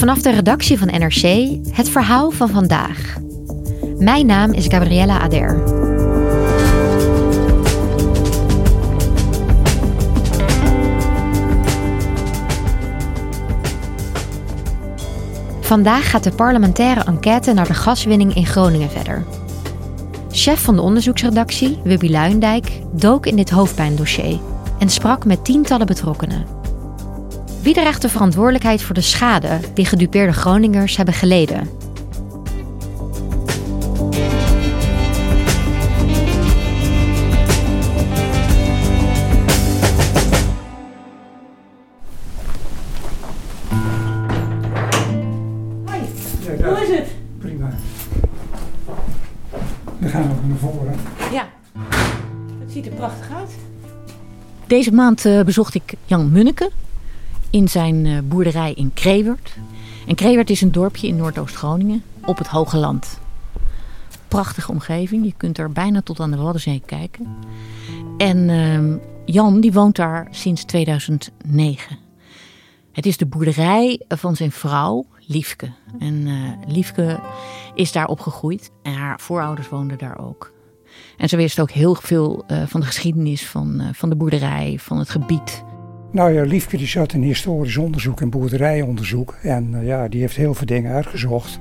Vanaf de redactie van NRC het verhaal van vandaag. Mijn naam is Gabriella Ader. Vandaag gaat de parlementaire enquête naar de gaswinning in Groningen verder. Chef van de onderzoeksredactie, Wubby Luindijk, dook in dit hoofdpijndossier en sprak met tientallen betrokkenen. Wie draagt de verantwoordelijkheid voor de schade die gedupeerde Groningers hebben geleden? Hoe is het? Prima. Dan gaan we naar voren. Ja. Het ziet er prachtig uit. Deze maand eh, bezocht ik Jan Munneke in zijn eh, boerderij in Krewert. En Krewert is een dorpje in Noordoost-Groningen op het Hoge Land. Prachtige omgeving. Je kunt er bijna tot aan de Waddenzee kijken. En ehm, Jan die woont daar sinds 2009. Het is de boerderij van zijn vrouw, Liefke. En eh, Liefke is daar opgegroeid en haar voorouders woonden daar ook. En ze wist ook heel veel eh, van de geschiedenis van, van de boerderij, van het gebied. Nou ja, Liefke die zat in historisch onderzoek en boerderijonderzoek. En eh, ja, die heeft heel veel dingen uitgezocht.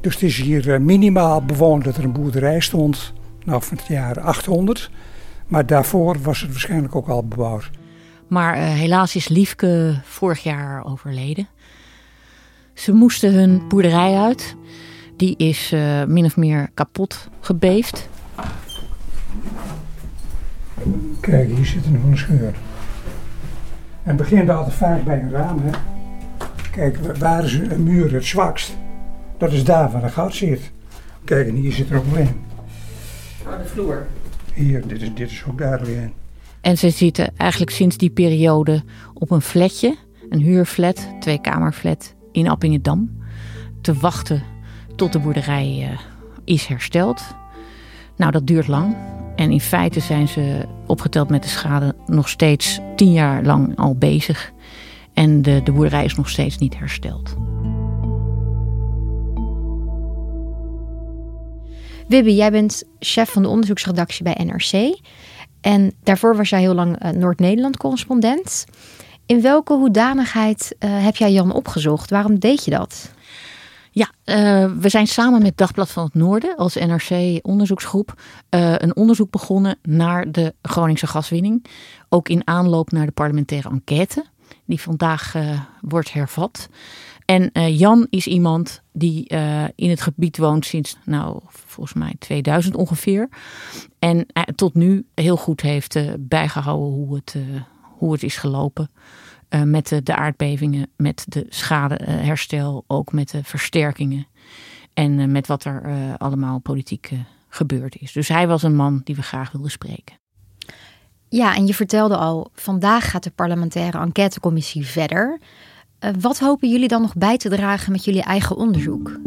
Dus het is hier eh, minimaal bewoond dat er een boerderij stond. Nou, van het jaar 800. Maar daarvoor was het waarschijnlijk ook al bebouwd. Maar eh, helaas is Liefke vorig jaar overleden. Ze moesten hun boerderij uit. Die is min of meer kapot gebeefd. Kijk, hier zit nog een scheur. En het begint altijd vaak bij een raam. Hè? Kijk, wa- waar is een muur het zwakst? Dat is daar waar een gat zit. Kijk, en hier zit er ook weer een. de vloer. Hier, dit is, dit is ook daar weer een. En ze zitten eigenlijk sinds die periode op een flatje, een huurflat, tweekamerflat in Appingedam, te wachten tot de boerderij eh, is hersteld. Nou, dat duurt lang. En in feite zijn ze opgeteld met de schade nog steeds tien jaar lang al bezig. En de, de boerderij is nog steeds niet hersteld. Wibby, jij bent chef van de onderzoeksredactie bij NRC. En daarvoor was jij heel lang eh, Noord-Nederland correspondent. In welke hoedanigheid eh, heb jij Jan opgezocht? Waarom deed je dat? Ja, eh, we zijn samen met Dagblad van het Noorden als NRC-onderzoeksgroep eh, een onderzoek begonnen naar de Groningse gaswinning. Ook in aanloop naar de parlementaire enquête, die vandaag eh, wordt hervat. En Jan is iemand die in het gebied woont sinds, nou, volgens mij 2000 ongeveer. En tot nu heel goed heeft eh, bijgehouden hoe het, hoe het is gelopen. Eh, met de, de aardbevingen, met de schadeherstel, ook met de versterkingen. En eh, met wat er eh, allemaal politiek eh, gebeurd is. Dus hij was een man die we graag wilden spreken. Ja, en je vertelde al, vandaag gaat de parlementaire enquêtecommissie verder. Eh, wat hopen jullie dan nog bij te dragen met jullie eigen onderzoek?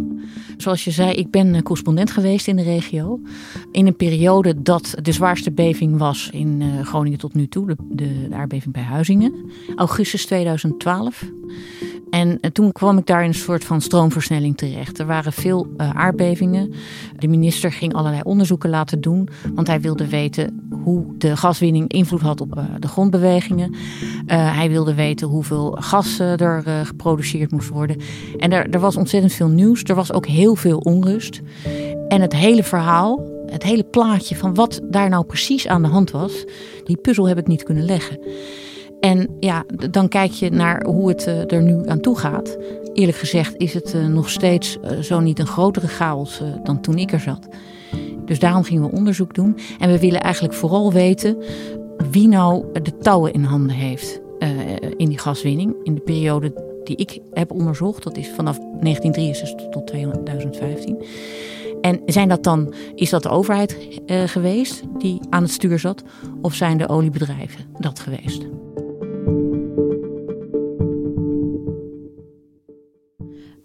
Zoals je zei, ik ben eh, correspondent geweest in de regio. In een periode dat de zwaarste beving was in eh, Groningen tot nu toe. De, de, aardbeving bij Huizingen. Augustus 2012. En toen kwam ik daar in een soort van stroomversnelling terecht. Er waren veel aardbevingen. De minister ging allerlei onderzoeken laten doen. Want hij wilde weten hoe de gaswinning invloed had op de grondbewegingen. Hij wilde weten hoeveel gas eh, eh, geproduceerd moest worden. En er, was ontzettend veel nieuws. Er was ook heel veel onrust. En het hele verhaal, het hele plaatje van wat daar nou precies aan de hand was, die puzzel heb ik niet kunnen leggen. En ja, dan kijk je naar hoe het eh, er nu aan toe gaat. Eerlijk gezegd is het eh, nog steeds zo niet een grotere chaos dan toen ik er zat. Dus daarom gingen we onderzoek doen. En we willen eigenlijk vooral weten wie nou de touwen in handen heeft. Eh, in die gaswinning. In de periode die ik heb onderzocht, dat is vanaf 1963 tot 2015. En zijn dat dan, is dat de overheid uh, geweest die aan het stuur zat? Of zijn de oliebedrijven dat geweest?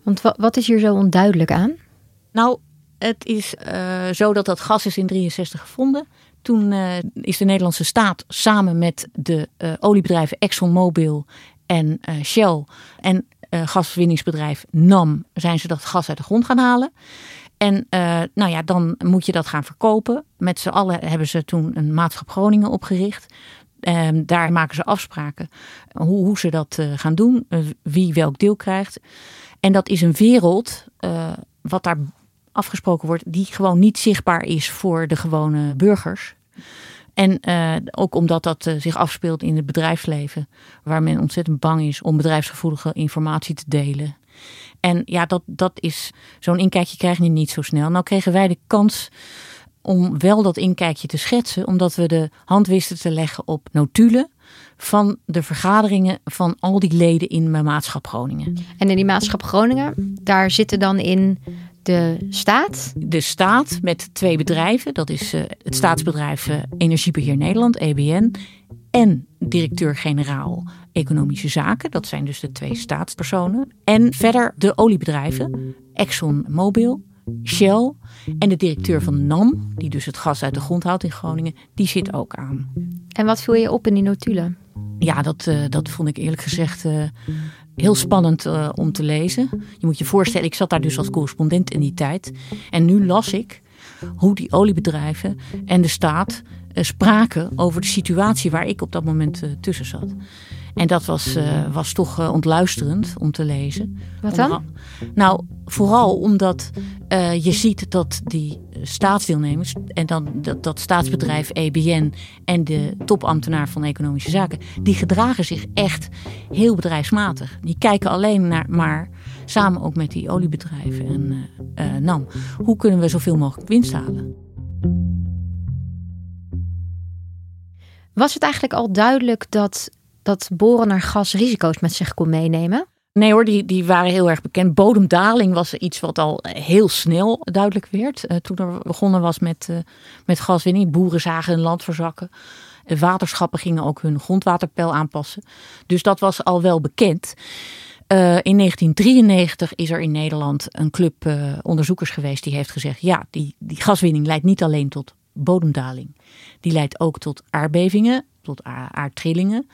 Want wat is hier zo onduidelijk aan? Nou, het is uh, zo dat dat gas is in 63 gevonden. Toen uh, is de Nederlandse staat samen met de uh, oliebedrijven ExxonMobil en Shell en gaswinningsbedrijf NAM zijn ze dat gas uit de grond gaan halen. En nou ja, dan moet je dat gaan verkopen. Met z'n allen hebben ze toen een maatschap Groningen opgericht. Um, daar maken ze afspraken hoe, hoe ze dat gaan doen, wie welk deel krijgt. En dat is een wereld, wat daar afgesproken wordt, die gewoon niet zichtbaar is voor de gewone burgers. En uh, ook omdat dat uh, zich afspeelt in het bedrijfsleven, waar men ontzettend bang is om bedrijfsgevoelige informatie te delen. En ja, dat, dat is zo'n inkijkje krijg je niet zo snel. Nou kregen wij de kans om wel dat inkijkje te schetsen, omdat we de hand wisten te leggen op notulen van de vergaderingen van al die leden in mijn maatschap Groningen. En in die maatschap Groningen, daar zitten dan in de staat? De staat met twee bedrijven. Dat is uh, het staatsbedrijf uh, Energiebeheer Nederland, EBN. En directeur-generaal Economische Zaken. Dat zijn dus de twee staatspersonen. En verder de oliebedrijven. ExxonMobil, Shell en de directeur van NAM, die dus het gas uit de grond houdt in Groningen, die zit ook aan. En wat viel je op in die notulen? Ja, dat, uh, dat vond ik eerlijk gezegd uh, heel spannend uh, om te lezen. Je moet je voorstellen, ik zat daar dus als correspondent in die tijd. En nu las ik hoe die oliebedrijven en de staat spraken over de situatie waar ik op dat moment tussen zat. En dat was, uh, was toch uh, ontluisterend om te lezen. Wat dan? nou, vooral omdat uh, je ziet dat die staatsdeelnemers en dan dat, dat staatsbedrijf EBN en de topambtenaar van Economische Zaken, die gedragen zich echt heel bedrijfsmatig. Die kijken alleen naar, maar samen ook met die oliebedrijven en NAM, hoe kunnen we zoveel mogelijk winst halen? Was het eigenlijk al duidelijk dat dat boren naar gas risico's met zich kon meenemen? Nee hoor, die, die waren heel erg bekend. Bodemdaling was iets wat al heel snel duidelijk werd. Uh, toen er begonnen was met, uh, met gaswinning. Boeren zagen hun land verzakken. Waterschappen gingen ook hun grondwaterpeil aanpassen. Dus dat was al wel bekend. Uh, in 1993 is er in Nederland een club onderzoekers geweest die heeft gezegd: ja, die, die gaswinning leidt niet alleen tot bodemdaling. Die leidt ook tot aardbevingen, tot aardtrillingen.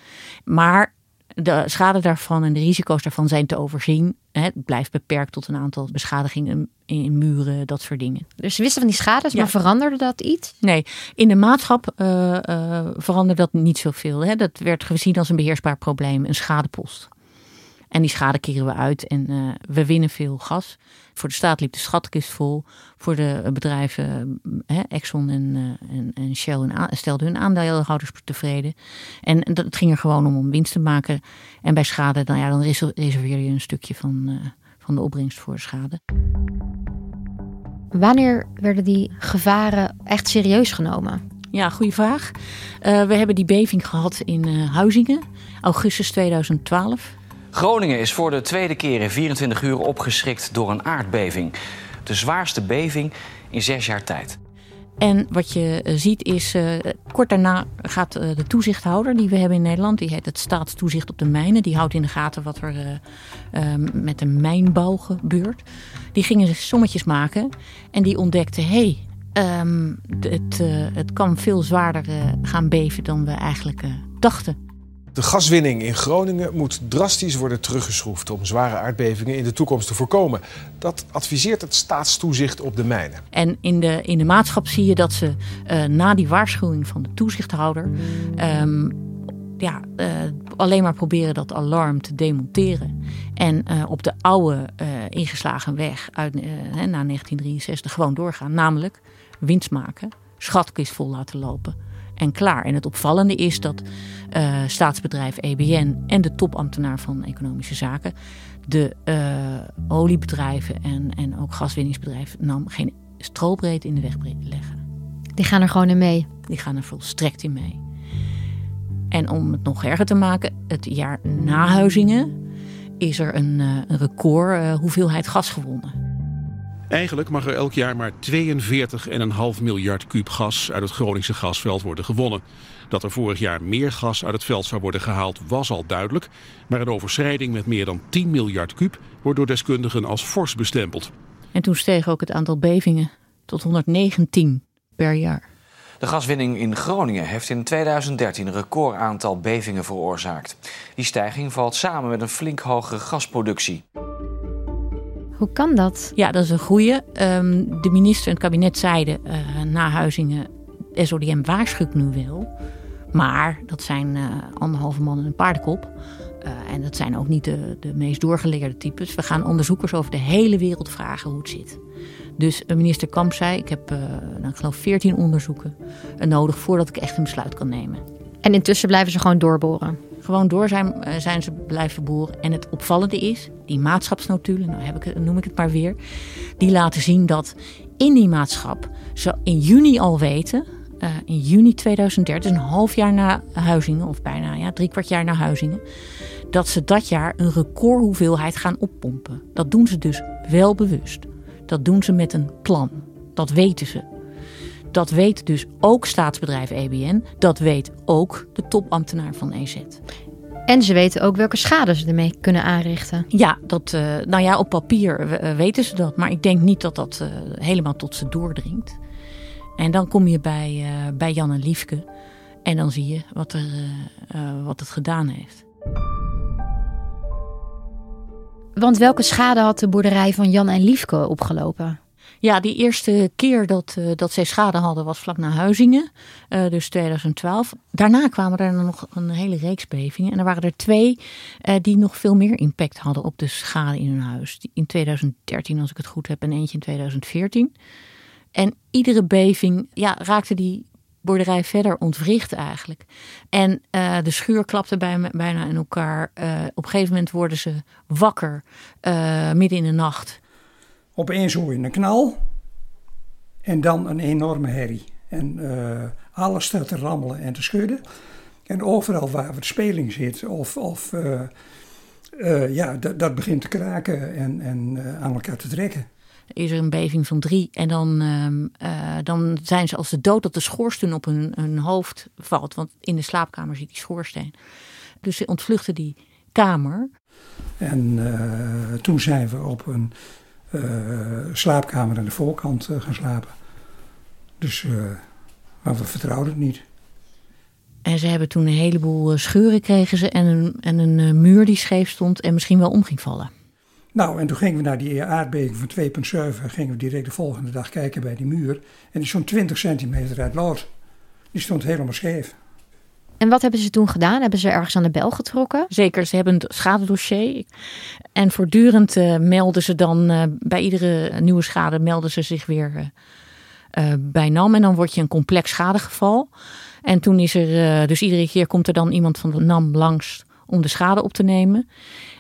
Maar de schade daarvan en de risico's daarvan zijn te overzien. Het blijft beperkt tot een aantal beschadigingen in muren, dat soort dingen. Dus ze wisten van die schades, maar veranderde dat iets? Nee, in de maatschap uh, uh, veranderde dat niet zoveel. Hè. Dat werd gezien als een beheersbaar probleem, een schadepost. En die schade keren we uit en uh, we winnen veel gas. Voor de staat liep de schatkist vol. Voor de bedrijven, hè, Exxon en, uh, en, en, Shell, stelden hun aandeelhouders tevreden. En, en dat, het ging er gewoon om om winst te maken. En bij schade, dan, ja, dan reserveer je een stukje van, uh, van de opbrengst voor de schade. Wanneer werden die gevaren echt serieus genomen? Ja, goede vraag. Uh, we hebben die beving gehad in Huizingen, augustus 2012. Groningen is voor de tweede keer in 24 uur opgeschrikt door een aardbeving. De zwaarste beving in zes jaar tijd. En wat je ziet is, uh, kort daarna gaat uh, de toezichthouder die we hebben in Nederland, die heet het staatstoezicht op de mijnen, die houdt in de gaten wat er uh, met de mijnbouw gebeurt. Die gingen sommetjes maken en die ontdekten, hé, hey, um, het, het kan veel zwaarder gaan beven dan we eigenlijk dachten. De gaswinning in Groningen moet drastisch worden teruggeschroefd om zware aardbevingen in de toekomst te voorkomen. Dat adviseert het staatstoezicht op de mijnen. En in de, in de maatschap zie je dat ze uh, na die waarschuwing van de toezichthouder um, ja, uh, alleen maar proberen dat alarm te demonteren. En uh, op de oude ingeslagen weg uit, na 1963 gewoon doorgaan. Namelijk winst maken, schatkist vol laten lopen en klaar. En het opvallende is dat uh, staatsbedrijf EBN en de topambtenaar van Economische Zaken de uh, oliebedrijven en, en ook gaswinningsbedrijven nam geen strobreed in de weg leggen. Die gaan er gewoon in mee? Die gaan er volstrekt in mee. En om het nog erger te maken, het jaar na Huizingen is er een, eh, een record hoeveelheid gas gewonnen. Eigenlijk mag er elk jaar maar 42,5 miljard kuub gas uit het Groningse gasveld worden gewonnen. Dat er vorig jaar meer gas uit het veld zou worden gehaald was al duidelijk. Maar een overschrijding met meer dan 10 miljard kuub wordt door deskundigen als fors bestempeld. En toen steeg ook het aantal bevingen tot 119 per jaar. De gaswinning in Groningen heeft in 2013 een recordaantal bevingen veroorzaakt. Die stijging valt samen met een flink hogere gasproductie. Hoe kan dat? Ja, dat is een goede. Ehm, de minister en het kabinet zeiden uh, na Huizingen... SODM waarschuwt nu wel. Maar dat zijn uh, anderhalve man en een paardenkop. Uh, en dat zijn ook niet de, de meest doorgeleerde types. We gaan onderzoekers over de hele wereld vragen hoe het zit. Dus minister Kamp zei, ik heb uh, nou, ik geloof 14 onderzoeken nodig voordat ik echt een besluit kan nemen. En intussen blijven ze gewoon doorboren? Gewoon door zijn, zijn ze blijven boeren. En het opvallende is, die maatschapsnotulen, nou heb ik, noem ik het maar weer, die laten zien dat in die maatschap ze in juni al weten, uh, in juni 2013, dus een half jaar na Huizingen, of bijna ja, drie kwart jaar na Huizingen, dat ze dat jaar een recordhoeveelheid gaan oppompen. Dat doen ze dus wel bewust. Dat doen ze met een plan. Dat weten ze. Dat weet dus ook staatsbedrijf EBN. Dat weet ook de topambtenaar van EZ. En ze weten ook welke schade ze ermee kunnen aanrichten. Ja, dat, uh, nou ja, op papier weten ze dat. Maar ik denk niet dat dat uh, helemaal tot ze doordringt. En dan kom je bij, bij Jan en Liefke. En dan zie je wat, er, wat het gedaan heeft. Want welke schade had de boerderij van Jan en Liefke opgelopen? Ja, die eerste keer dat, uh, dat zij schade hadden was vlak na Huizingen, uh, dus 2012. Daarna kwamen er nog een hele reeks bevingen. En er waren er twee uh, die nog veel meer impact hadden op de schade in hun huis. In 2013, als ik het goed heb, en eentje in 2014. En iedere beving ja, raakte die boerderij verder ontwricht eigenlijk. En de schuur klapte bij, bijna in elkaar. Op een gegeven moment worden ze wakker, midden in de nacht. Opeens hoor je een knal en dan een enorme herrie. En alles staat te rammelen en te schudden. En overal waar de speling zit, of, of ja, dat, dat begint te kraken en, en aan elkaar te trekken is er een beving van drie. En dan, uh, dan zijn ze als de dood dat de schoorsteen op hun, hun hoofd valt. Want in de slaapkamer zit die schoorsteen. Dus ze ontvluchten die kamer. En uh, toen zijn we op een slaapkamer aan de voorkant gaan slapen. Dus maar we vertrouwden het niet. En ze hebben toen een heleboel scheuren kregen ze en een, en een muur die scheef stond en misschien wel om ging vallen. Nou, en toen gingen we naar die aardbeving van 2,7. Gingen we direct de volgende dag kijken bij die muur. En die stond 20 centimeter uit lood. Die stond helemaal scheef. En wat hebben ze toen gedaan? Hebben ze ergens aan de bel getrokken? Zeker, ze hebben een schadedossier. En voortdurend uh, melden ze dan, uh, bij iedere nieuwe schade melden ze zich weer uh, bij NAM. En dan word je een complex schadegeval. En toen is er, dus iedere keer komt er dan iemand van de NAM langs om de schade op te nemen.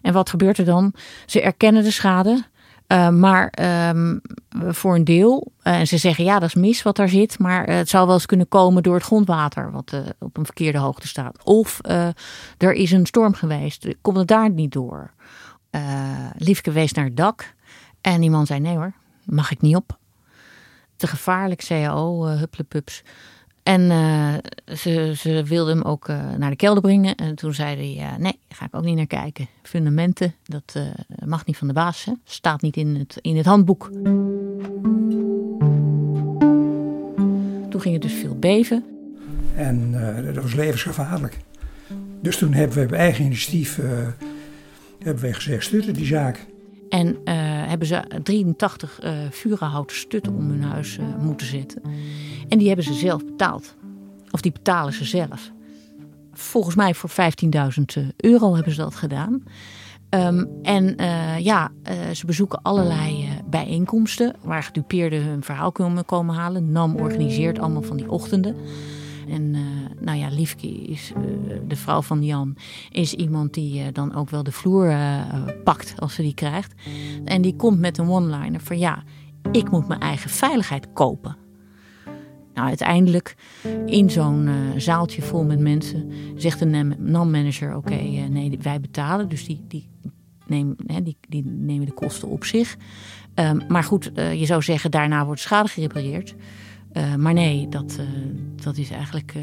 En wat gebeurt er dan? Ze erkennen de schade, uh, maar um, voor een deel. Uh, en ze zeggen ja, dat is mis wat daar zit. Maar uh, het zou wel eens kunnen komen door het grondwater, wat op een verkeerde hoogte staat. Of er is een storm geweest. Komt het daar niet door? Liefke wees naar het dak. En die man zei: nee hoor, mag ik niet op. Te gevaarlijk, CAO, hupplepups. En uh, ze, ze wilde hem ook uh, naar de kelder brengen. En toen zei hij, uh, nee, ga ik ook niet naar kijken. Fundamenten, dat mag niet van de baas. Hè. Staat niet in het, in het handboek. Toen ging het dus veel beven. En dat was levensgevaarlijk. Dus toen hebben we op eigen initiatief hebben wij gezegd, stutten die zaak. En uh, hebben ze 83 uh, vurenhouten stutten om hun huis uh, moeten zetten. En die hebben ze zelf betaald. Of die betalen ze zelf. Volgens mij voor 15.000 euro hebben ze dat gedaan. Um, en ja, ze bezoeken allerlei bijeenkomsten waar gedupeerden hun verhaal kunnen komen halen. NAM organiseert allemaal van die ochtenden. En uh, nou ja, Liefke is uh, de vrouw van Jan, is iemand die uh, dan ook wel de vloer pakt als ze die krijgt. En die komt met een one-liner van ja, ik moet mijn eigen veiligheid kopen. Nou, uiteindelijk in zo'n zaaltje vol met mensen zegt de NAM-manager: Oké, nee, wij betalen. Dus die, die, nemen, hè, die, die nemen de kosten op zich. Um, maar goed, je zou zeggen, daarna wordt schade gerepareerd. Uh, maar nee, dat, uh, dat is eigenlijk,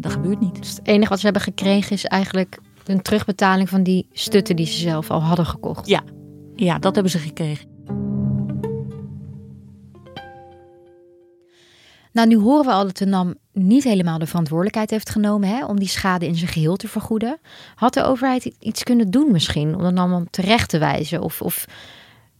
dat gebeurt niet. Dus het enige wat ze hebben gekregen is eigenlijk een terugbetaling van die stutten die ze zelf al hadden gekocht. Ja, ja dat hebben ze gekregen. Nou, nu horen we al dat de NAM niet helemaal de verantwoordelijkheid heeft genomen hè, om die schade in zijn geheel te vergoeden. Had de overheid iets kunnen doen misschien om de NAM terecht te wijzen of, of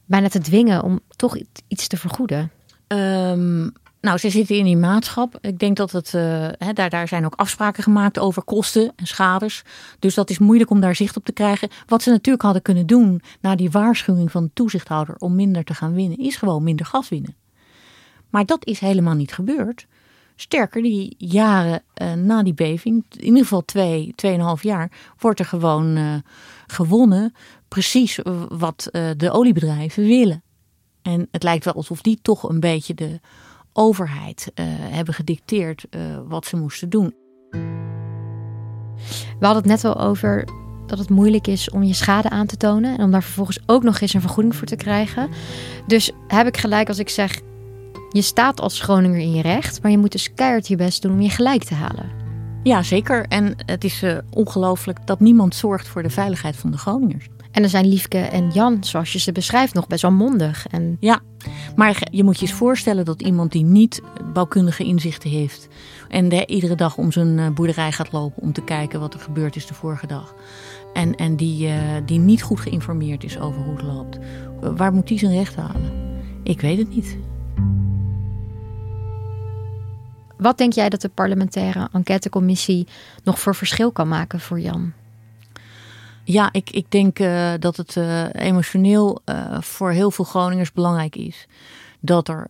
bijna te dwingen om toch iets te vergoeden? Um, nou, ze zitten in die maatschap. Ik denk dat het, hè, daar, daar zijn ook afspraken gemaakt over kosten en schades. Dus dat is moeilijk om daar zicht op te krijgen. Wat ze natuurlijk hadden kunnen doen na die waarschuwing van de toezichthouder om minder te gaan winnen, is gewoon minder gas winnen. Maar dat is helemaal niet gebeurd. Sterker, die jaren uh, na die beving, in ieder geval twee, tweeënhalf jaar, wordt er gewoon uh, gewonnen precies wat de oliebedrijven willen. En het lijkt wel alsof die toch een beetje de overheid hebben gedicteerd wat ze moesten doen. We hadden het net wel over dat het moeilijk is om je schade aan te tonen en om daar vervolgens ook nog eens een vergoeding voor te krijgen. Dus heb ik gelijk als ik zeg: je staat als Groninger in je recht, maar je moet dus keihard je best doen om je gelijk te halen. Ja, zeker. En het is uh, ongelooflijk dat niemand zorgt voor de veiligheid van de Groningers. En dan zijn Liefke en Jan, zoals je ze beschrijft, nog best wel mondig. En... Ja, maar je moet je eens voorstellen dat iemand die niet bouwkundige inzichten heeft... en de, iedere dag om zijn eh, boerderij gaat lopen om te kijken wat er gebeurd is de vorige dag... en, en die, uh, die niet goed geïnformeerd is over hoe het loopt... waar moet die zijn recht halen? Ik weet het niet. Wat denk jij dat de parlementaire enquêtecommissie nog voor verschil kan maken voor Jan? Ja, ik, ik denk uh, dat het uh, emotioneel uh, voor heel veel Groningers belangrijk is. Dat er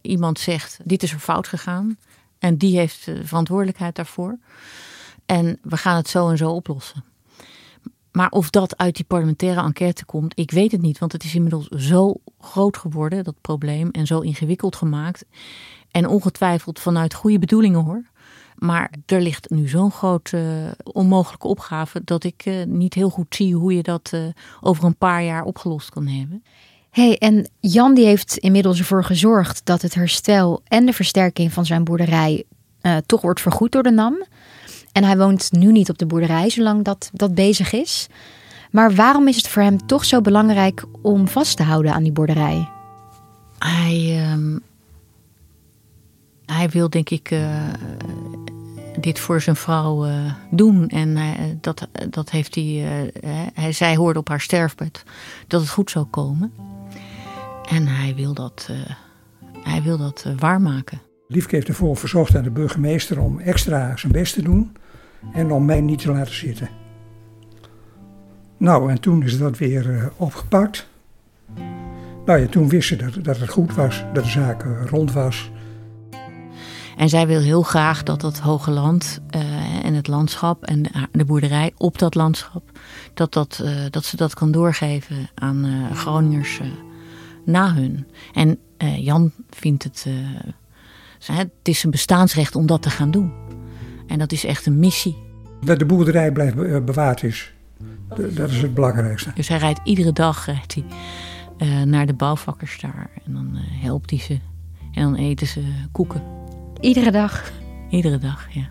iemand zegt, dit is er fout gegaan. En die heeft de verantwoordelijkheid daarvoor. En we gaan het zo en zo oplossen. Maar of dat uit die parlementaire enquête komt, ik weet het niet. Want het is inmiddels zo groot geworden, dat probleem. En zo ingewikkeld gemaakt. En ongetwijfeld vanuit goede bedoelingen hoor. Maar er ligt nu zo'n grote onmogelijke opgave dat ik uh, niet heel goed zie hoe je dat uh, over een paar jaar opgelost kan hebben. hey, en Jan die heeft inmiddels ervoor gezorgd dat het herstel en de versterking van zijn boerderij uh, toch wordt vergoed door de NAM. En hij woont nu niet op de boerderij zolang dat, dat bezig is. Maar waarom is het voor hem toch zo belangrijk om vast te houden aan die boerderij? Hij, uh, hij wil denk ik uh, dit voor zijn vrouw uh, doen. En uh, dat, dat heeft hij, hij. Zij hoorde op haar sterfbed dat het goed zou komen. En hij wil dat, hij wil dat waarmaken. Liefke heeft ervoor verzocht aan de burgemeester om extra zijn best te doen. En om mij niet te laten zitten. Nou, en toen is dat weer opgepakt. Nou ja, toen wist ze dat, dat het goed was, dat de zaak rond was. En zij wil heel graag dat dat hoge land uh, en het landschap en de, boerderij op dat landschap, dat, dat, uh, dat ze dat kan doorgeven aan uh, Groningers na hun. En Jan vindt het, het is een bestaansrecht om dat te gaan doen. En dat is echt een missie. Dat de boerderij blijft bewaard is, dat is het belangrijkste. Dus hij rijdt iedere dag rijdt hij, naar de bouwvakkers daar en dan helpt hij ze en dan eten ze koeken. Iedere dag? Iedere dag, ja.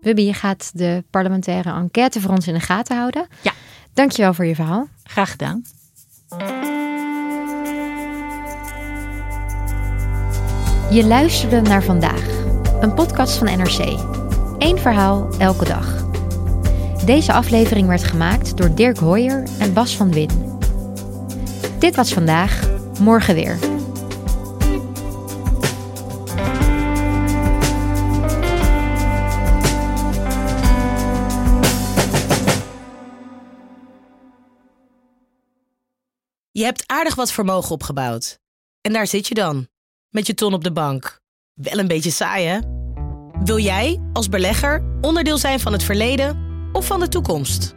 Wubby, je gaat de parlementaire enquête voor ons in de gaten houden. Ja. Dankjewel voor je verhaal. Graag gedaan. Je luisterde naar vandaag, een podcast van NRC. Eén verhaal elke dag. Deze aflevering werd gemaakt door Dirk Hoyer en Bas van Win. Dit was vandaag, morgen weer. Je hebt aardig wat vermogen opgebouwd. En daar zit je dan, met je ton op de bank. Wel een beetje saai, hè? Wil jij, als belegger, onderdeel zijn van het verleden of van de toekomst?